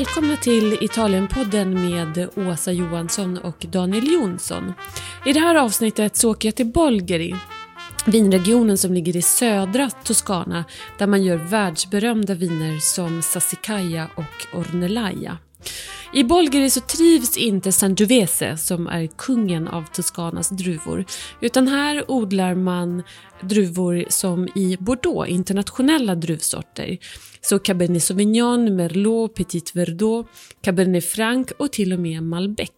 Välkomna till Italienpodden med Åsa Johansson och Daniel Jonsson. I det här avsnittet så åker jag till Bolgeri, vinregionen som ligger i södra Toscana där man gör världsberömda viner som Sassicaia och Ornellaia. I Bolgeri så trivs inte Sangiovese som är kungen av Toscanas druvor utan här odlar man druvor som i Bordeaux, internationella druvsorter. Så Cabernet Sauvignon, Merlot, Petit Verdot, Cabernet Franc och till och med Malbec.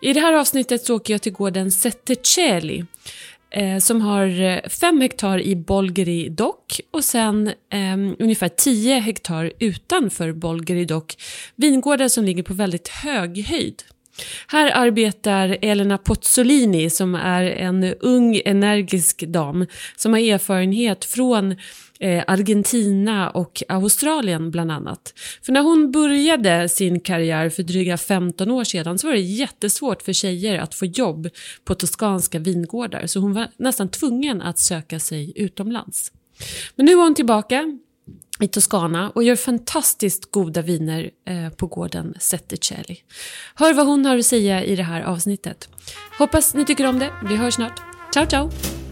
I det här avsnittet så åker jag till gården Settecelli eh, som har eh, 5 hektar i Bolgeri dock och sen eh, ungefär 10 hektar utanför Bolgeri dock. Vingårdar som ligger på väldigt hög höjd. Här arbetar Elena Pozzolini som är en ung energisk dam som har erfarenhet från eh, Argentina och Australien bland annat. För när hon började sin karriär för dryga 15 år sedan så var det jättesvårt för tjejer att få jobb på toskanska vingårdar så hon var nästan tvungen att söka sig utomlands. Men nu är hon tillbaka i Toscana och gör fantastiskt goda viner eh, på gården Setticelli. Hör vad hon har att säga i det här avsnittet. Hoppas ni tycker om det. Vi hörs snart. Ciao, ciao!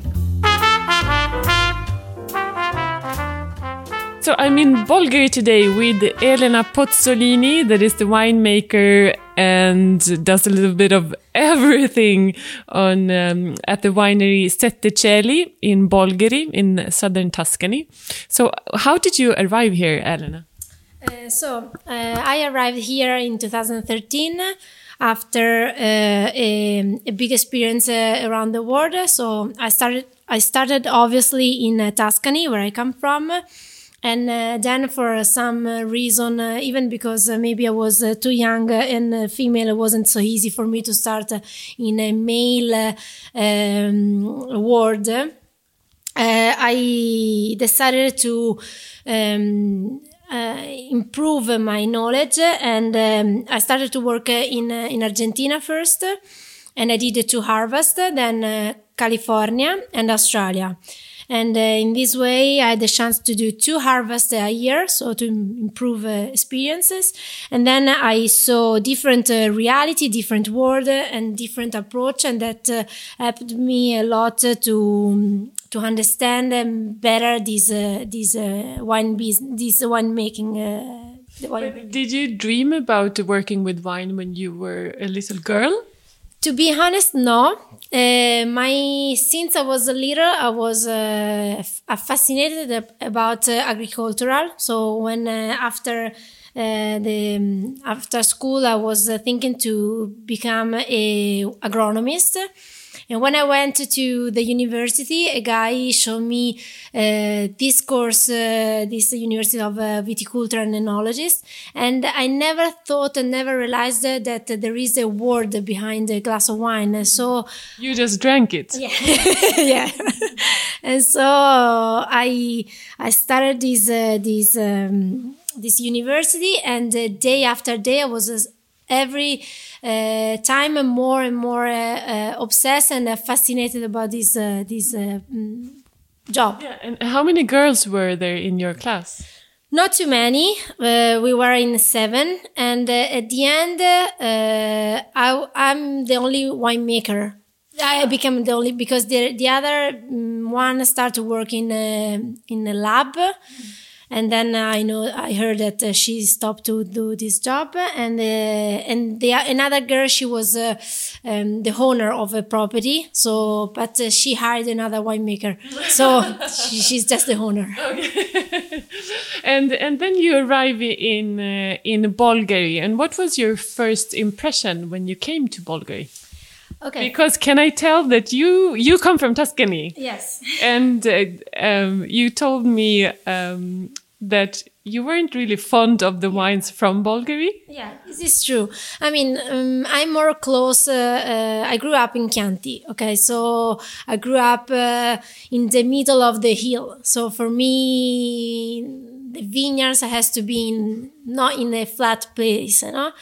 So I'm in Bolgheri today with Elena Pozzolini, that is the winemaker and does a little bit of everything on um, at the winery Sette Cieli in Bolgheri in southern Tuscany. So how did you arrive here, Elena? Uh, so uh, I arrived here in 2013 after uh, a, a, big experience uh, around the world. So I started. I started obviously in uh, Tuscany, where I come from and uh, then for some uh, reason uh, even because uh, maybe i was uh, too young uh, and female it wasn't so easy for me to start in a male um, ward i decided to um, improve my knowledge and um, i started to work in in argentina first. And i did two harvests then california and australia and uh, in this way, I had the chance to do two harvests a year, so to improve uh, experiences. And then I saw different uh, reality, different world, and different approach, and that uh, helped me a lot to to understand um, better this uh, this uh, wine business, this wine making. Wine Did you dream about working with wine when you were a little girl? To be honest, no. Uh, my since I was a little, I was uh, fascinated about uh, agricultural. So when uh, after uh, the um, after school, I was uh, thinking to become a agronomist. And when I went to the university, a guy showed me uh, this course, uh, this University of uh, Viticulture and Enologist. And I never thought and never realized that there is a word behind a glass of wine. So you just drank it. Yeah. yeah. and so I, I started this, uh, this, um, this university and day after day I was every uh, time I'm more and more uh, uh, obsessed and fascinated about this this mm, job. Yeah, and how many girls were there in your class? Not too many. Uh, we were in seven, and uh, at the end, uh, I, am the only winemaker. I became the only because the the other mm, one started working work in in a lab. Mm and then I know I heard that uh, she stopped to do this job, and uh, and the another girl she was uh, um, the owner of a property, so but uh, she hired another winemaker, so she, she's just the owner. Okay. and and then you arrive in uh, in Bolgheri, and what was your first impression when you came to Bolgheri? Okay. Because can I tell that you you come from Tuscany? Yes. And uh, um, you told me um, that you weren't really fond of the wines from Bolgheri. Yeah, this is true. I mean, um, I'm more close. Uh, uh, I grew up in Chianti. Okay, so I grew up uh, in the middle of the hill. So for me, the vineyards has to be in, not in a flat place, you know.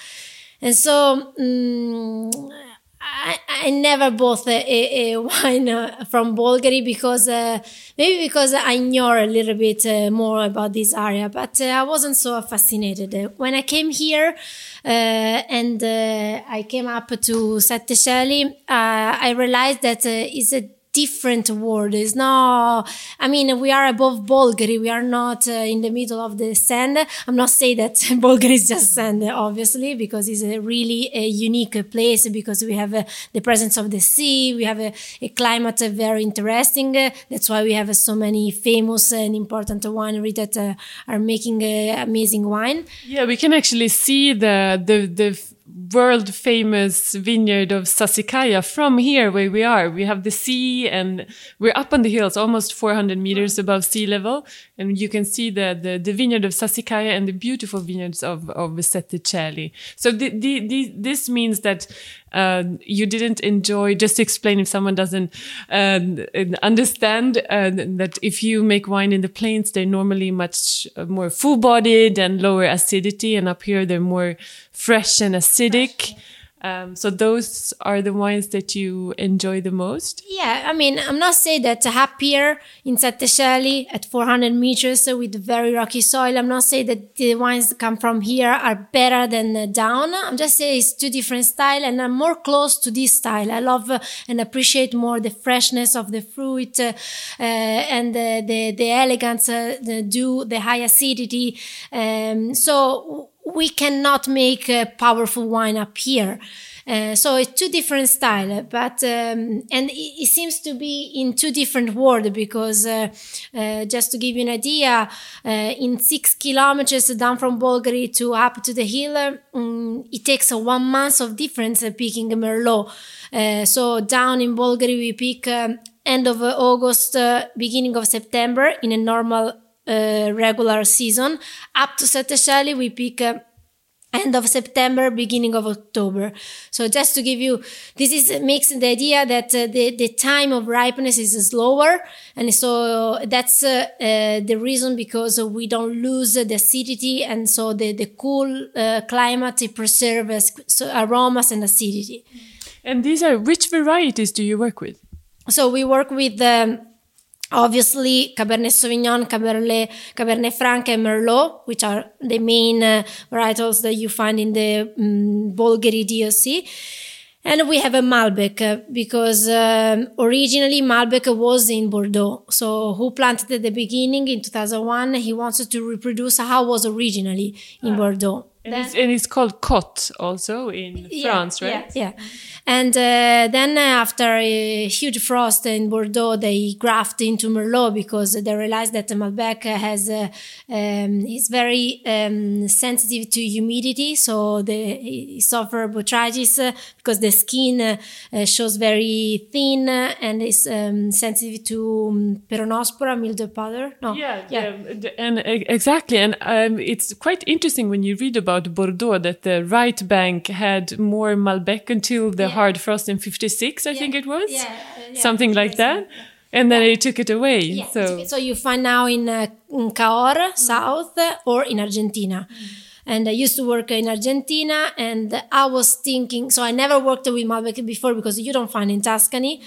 And so. Um, I, I never bought a, a wine uh, from Bolgheri because uh, maybe because I knew a little bit uh, more about this area, but uh, I wasn't so fascinated. When I came here uh, and uh, I came up to Sette Cieli, I realized that it's a different world. It's not, I mean, we are above Bolgheri. We are not uh, in the middle of the sand. I'm not saying that Bolgheri is just sand, obviously, because it's a really a unique place because we have uh, the presence of the sea. We have a, a climate uh, very interesting. that's why we have so many famous and important wineries that uh, are making amazing wine. Yeah, we can actually see the, the, the, world famous vineyard of Sassicaia from here where we are. We have the sea and we're up on the hills, almost 400 meters above sea level. And you can see the, the, the vineyard of Sassicaia and the beautiful vineyards of, of Sette. So the, the, the, this means that uh, you didn't enjoy, just explain if someone doesn't uh, understand uh, that if you make wine in the plains, they're normally much more full bodied and lower acidity. And up here, they're more fresh and acidic. Um, so those are the wines that you enjoy the most? Yeah, I mean, I'm not saying that happier in Sette Cieli at 400 meters with very rocky soil. I'm not saying that the wines that come from here are better than down. I'm just saying it's two different style and I'm more close to this style. I love uh, and appreciate more the freshness of the fruit uh, uh, and the, the, the elegance, uh, the dew, the high acidity. Um, so we cannot make a powerful wine up here. Uh, so it's two different style, but um, and it, it, seems to be in two different world because uh, uh, just to give you an idea, uh, in six kilometers down from Bolgheri to up to the hill, um, it takes one month of difference picking Merlot. Uh, so down in Bolgheri we pick um, end of August, beginning of September in a normal uh, regular season. Up to Sette Cieli, we pick uh, end of September, beginning of October. So just to give you, this is makes the idea that uh, the, the time of ripeness is slower. And so that's uh, uh, the reason because we don't lose the acidity. And so the, the cool uh, climate preserves aromas and acidity. And these are, which varieties do you work with? So we work with, um, Obviously, Cabernet Sauvignon, Cabernet, Cabernet Franc, and Merlot, which are the main uh, varietals that you find in the um, Bolgheri DOC. And we have a Malbec uh, because um, originally Malbec was in Bordeaux. So who planted at the beginning in 2001? He wanted to reproduce how it was originally in ah. Bordeaux. And, then, it's, and it's called Côt also in yeah, France, right? Yeah, yeah. And uh, then after a huge frost in Bordeaux, they grafted into Merlot because they realized that Malbec has uh, um, is very um, sensitive to humidity, so they suffer botrytis uh, because the skin uh, shows very thin and is um, sensitive to um, peronospora, mildew powder. No, yeah, yeah, yeah. and exactly, and um, it's quite interesting when you read about about Bordeaux that the right bank had more Malbec until the yeah. hard frost in 56, I yeah. think it was. Yeah, uh, Something like that. And then they took it away. so. so you find now in, uh, in Cahors, mm. south, or in Argentina. Mm. And I used to work in Argentina, and I was thinking. So I never worked with Malbec before because you don't find in Tuscany.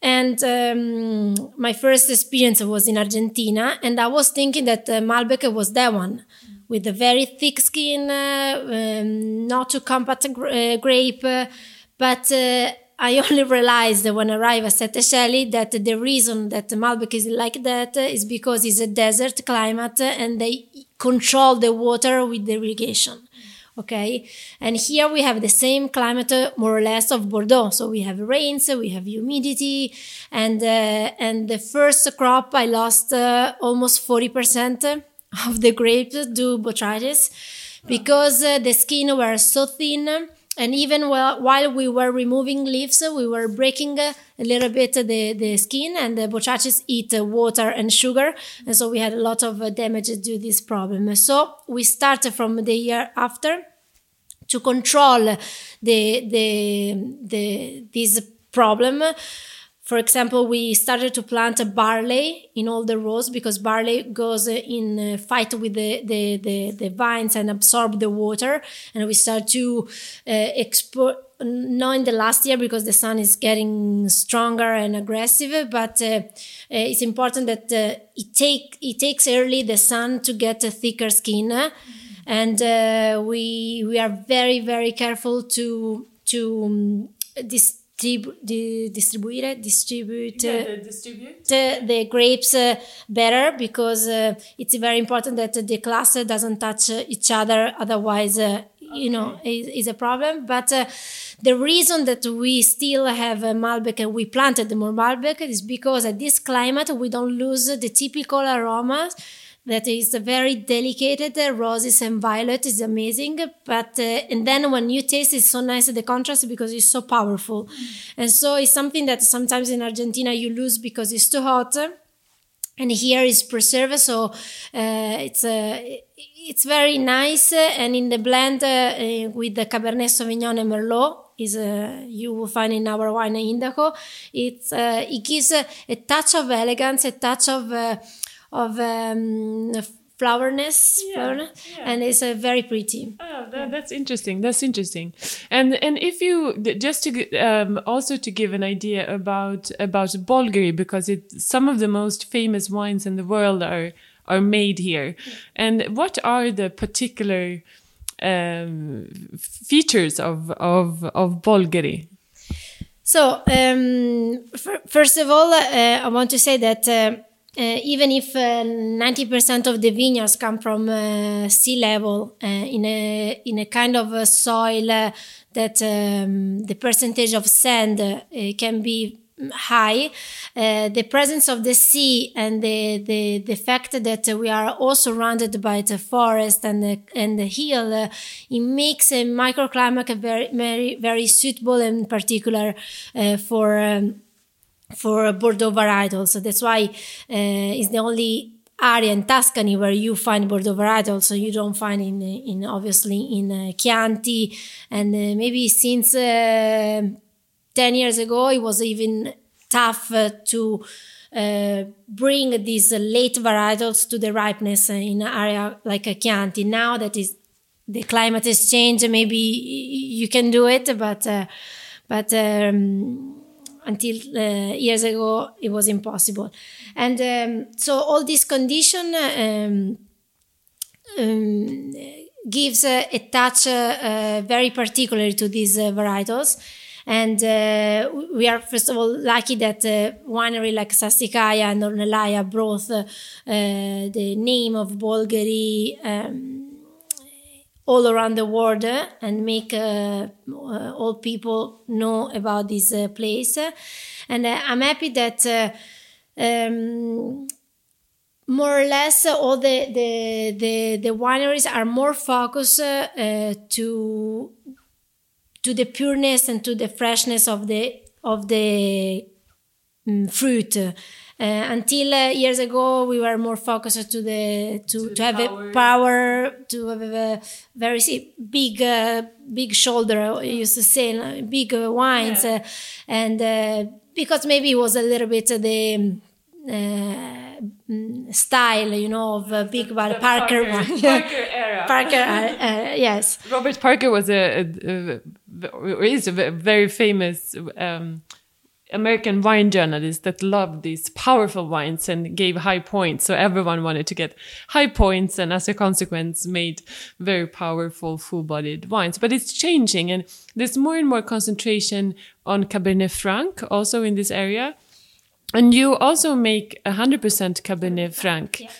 And um, my first experience was in Argentina, and I was thinking that uh, Malbec was that one with a very thick skin, uh, um, not too compact uh, grape. Uh, but I only realized when I arrived at Sette Cieli that the reason that Malbec is like that is because it's a desert climate and they control the water with the irrigation. Okay. And here we have the same climate, more or less, of Bordeaux. So we have rains, we have humidity, and, uh, and the first crop I lost uh, almost 40% of the grapes do botrytis because uh, the skin were so thin and even while, we were removing leaves we were breaking a little bit the, the skin and the botrytis eat water and sugar and so we had a lot of uh, damage due to this problem. So we started from the year after to control the the the this problem for example, we started to plant a barley in all the rows because barley goes in fight with the, the, the, the, vines and absorb the water. And we start to uh, export not in the last year because the sun is getting stronger and aggressive, but uh, uh, it's important that uh, it take it takes early the sun to get a thicker skin, and uh, we we are very very careful to to um, distrib- di- distribuire distribute Yeah, the distribute. the, the grapes uh, better because uh, it's very important that the cluster doesn't touch each other. Otherwise uh, you know is, is a problem. But uh, the reason that we still have uh, malbec and we planted more malbec is because at this climate we don't lose the typical aromas that is a very delicate. Uh, roses and violet is amazing but uh, and then when you taste it's so nice the contrast because it's so powerful. And so it's something that sometimes in argentina you lose because it's too hot and here is preserved so uh, it's uh, it's very nice. And in the blend uh, uh, with the cabernet sauvignon and merlot is uh, you will find in our wine Indaco. it's uh, it gives a, a touch of elegance a touch of uh, of um, flowerness, Yeah, flowerness yeah. and it's uh, very pretty Oh, that, that's interesting. That's interesting. And and if you just to um, also to give an idea about about Bolgheri because it some of the most famous wines in the world are are made here. And what are the particular um, features of of of Bolgheri? So, um, first of all, uh, I want to say that uh, even if uh, 90% of the vineyards come from uh, sea level uh, in a in a kind of a soil uh, that um, the percentage of sand uh, can be high, uh, the presence of the sea and the, the, the fact that we are also surrounded by the forest and the, and the hill, uh, it makes a microclimate very, very, very suitable in particular uh, for, um, for Bordeaux varietals. So that's why uh, it's the only area in Tuscany where you find Bordeaux varietals. So you don't find in, in obviously in uh, Chianti and uh, maybe since uh, 10 years ago, it was even tough to uh, bring these late varietals to the ripeness in an area like a Chianti. Now that is the climate has changed, maybe you can do it, but uh, but um, until uh, years ago it was impossible. And um, so all this condition. Um, um, gives uh, a touch uh, uh, very particular to these uh, varietals. And uh, we are, first of all, lucky that uh, winery like Sassicaia and Ornellaia brought uh, the name of Bolgheri um, all around the world and make uh, all people know about this uh, place. And uh, I'm happy that um, more or less uh, all the, the, the, the wineries are more focused uh, uh, to to the pureness and to the freshness of the of the fruit. Uh, until uh, years ago, we were more focused to the to, to, the have power. a power, to have a very big uh, big shoulder. I used to say big wines, Yeah. uh, and uh, because maybe it was a little bit the uh, mm, style, you know, of uh, big Val Parker, one. Parker era. Parker, uh, uh, yes. Robert Parker was a, a, a is a very famous um, American wine journalist that loved these powerful wines and gave high points. So everyone wanted to get high points, and as a consequence, made very powerful, full-bodied wines. But it's changing, and there's more and more concentration on Cabernet Franc also in this area. And you also make 100% Cabernet Franc, Yeah.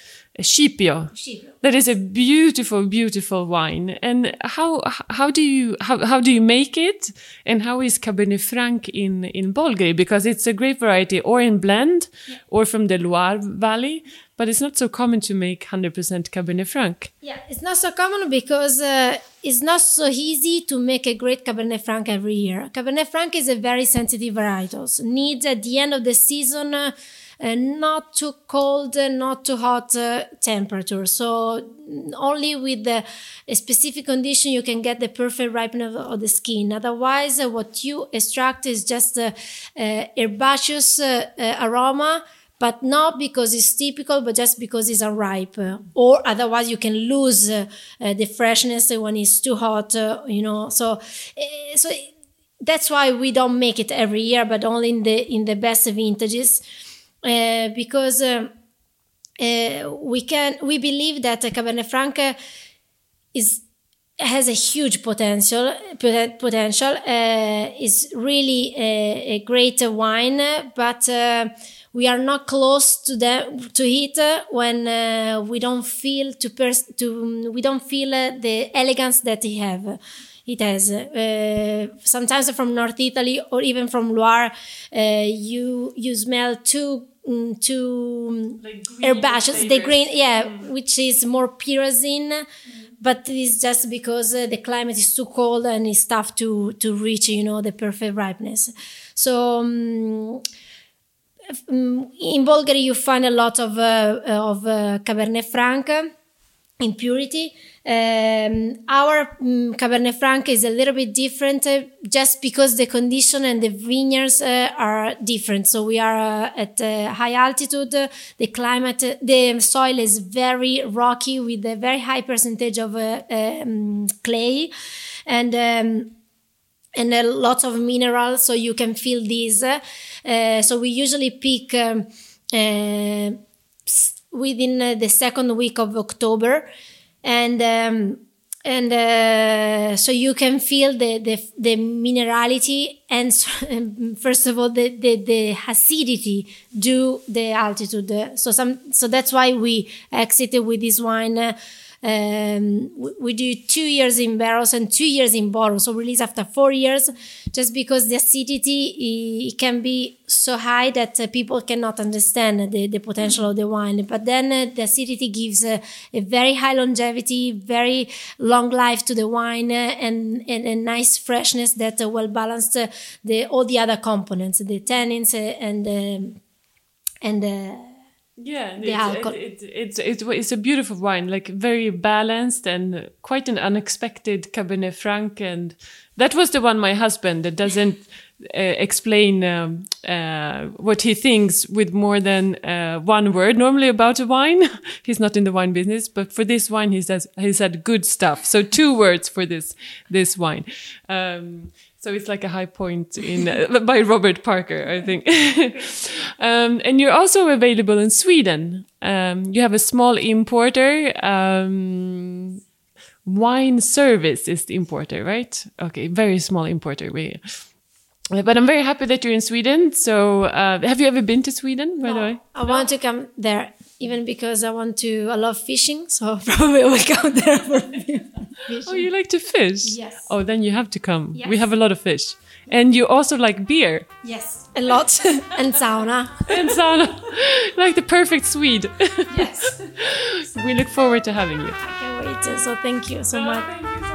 Scipio. Scipio. That is a beautiful, beautiful wine. And how how do you how, how do you make it? And how is Cabernet Franc in in Bolgheri? Because it's a great variety, or in blend, or from the Loire Valley. But it's not so common to make hundred percent Cabernet Franc. Yeah, it's not so common because uh, it's not so easy to make a great Cabernet Franc every year. Cabernet Franc is a very sensitive varietal. So needs at the end of the season uh, uh, not too cold, uh, not too hot uh, temperature. So only with the, a specific condition you can get the perfect ripening of, the skin. Otherwise, uh, what you extract is just uh, uh, herbaceous uh, uh, aroma but not because it's typical, but just because it's unripe. Or otherwise, you can lose uh, the freshness when it's too hot. Uh, you know, so uh, so that's why we don't make it every year, but only in the in the best vintages, uh, because uh, uh, we can we believe that Cabernet Franc is has a huge potential potential uh, is really a, a, great wine but uh, we are not close to the to it when uh, we don't feel to pers- to we don't feel the elegance that he have it has. Uh, sometimes from north italy or even from loire uh, you you smell two mm, two like herbaceous the green yeah mm. which is more pyrazine mm. but it's just because uh, the climate is too cold and it's tough to to reach you know the perfect ripeness. So um, in Bolgheri, you find a lot of uh, of uh, Cabernet Franc impurity um, our um, Cabernet Franc is a little bit different uh, just because the condition and the vineyards uh, are different. So we are uh, at high altitude. the climate, uh, the soil is very rocky with a very high percentage of uh, um, clay and um, and a lot of minerals. So you can feel these. Uh, so we usually pick um, within the second week of October. And um, and uh, so you can feel the the, the minerality and so, first of all the, the the acidity due the altitude. So some so that's why we exited with this wine uh, um, we, we, do two years in barrels and two years in bottles, so release after four years, just because the acidity it can be so high that uh, people cannot understand the, the potential of the wine. But then uh, the acidity gives uh, a very high longevity, very long life to the wine, uh, and, and a nice freshness that uh, well balanced uh, the all the other components, the tannins and um, and yeah, the it's, alcohol. It, it, it's, it's, it's a beautiful wine, like very balanced and quite an unexpected Cabernet Franc. And that was the one my husband that doesn't uh, explain um, uh, what he thinks with more than uh, one word. Normally about a wine, he's not in the wine business, but for this wine, he says he said good stuff. So two words for this this wine. Um, so it's like a high point in uh, by Robert Parker, I think. um, and you're also available in Sweden. Um, you have a small importer. Um, wine service is the importer, right? Okay, very small importer. We, but I'm very happy that you're in Sweden. So, uh, have you ever been to Sweden, by no, the way? I want to come there even because I want to, I love fishing, so probably I will go there for fishing. Oh, you like to fish? Yes. Oh, then you have to come. Yes. We have a lot of fish. And you also like beer. Yes, a lot. and sauna. and sauna. like the perfect Swede. yes. we look forward to having you. I can't wait. So thank you so oh, much.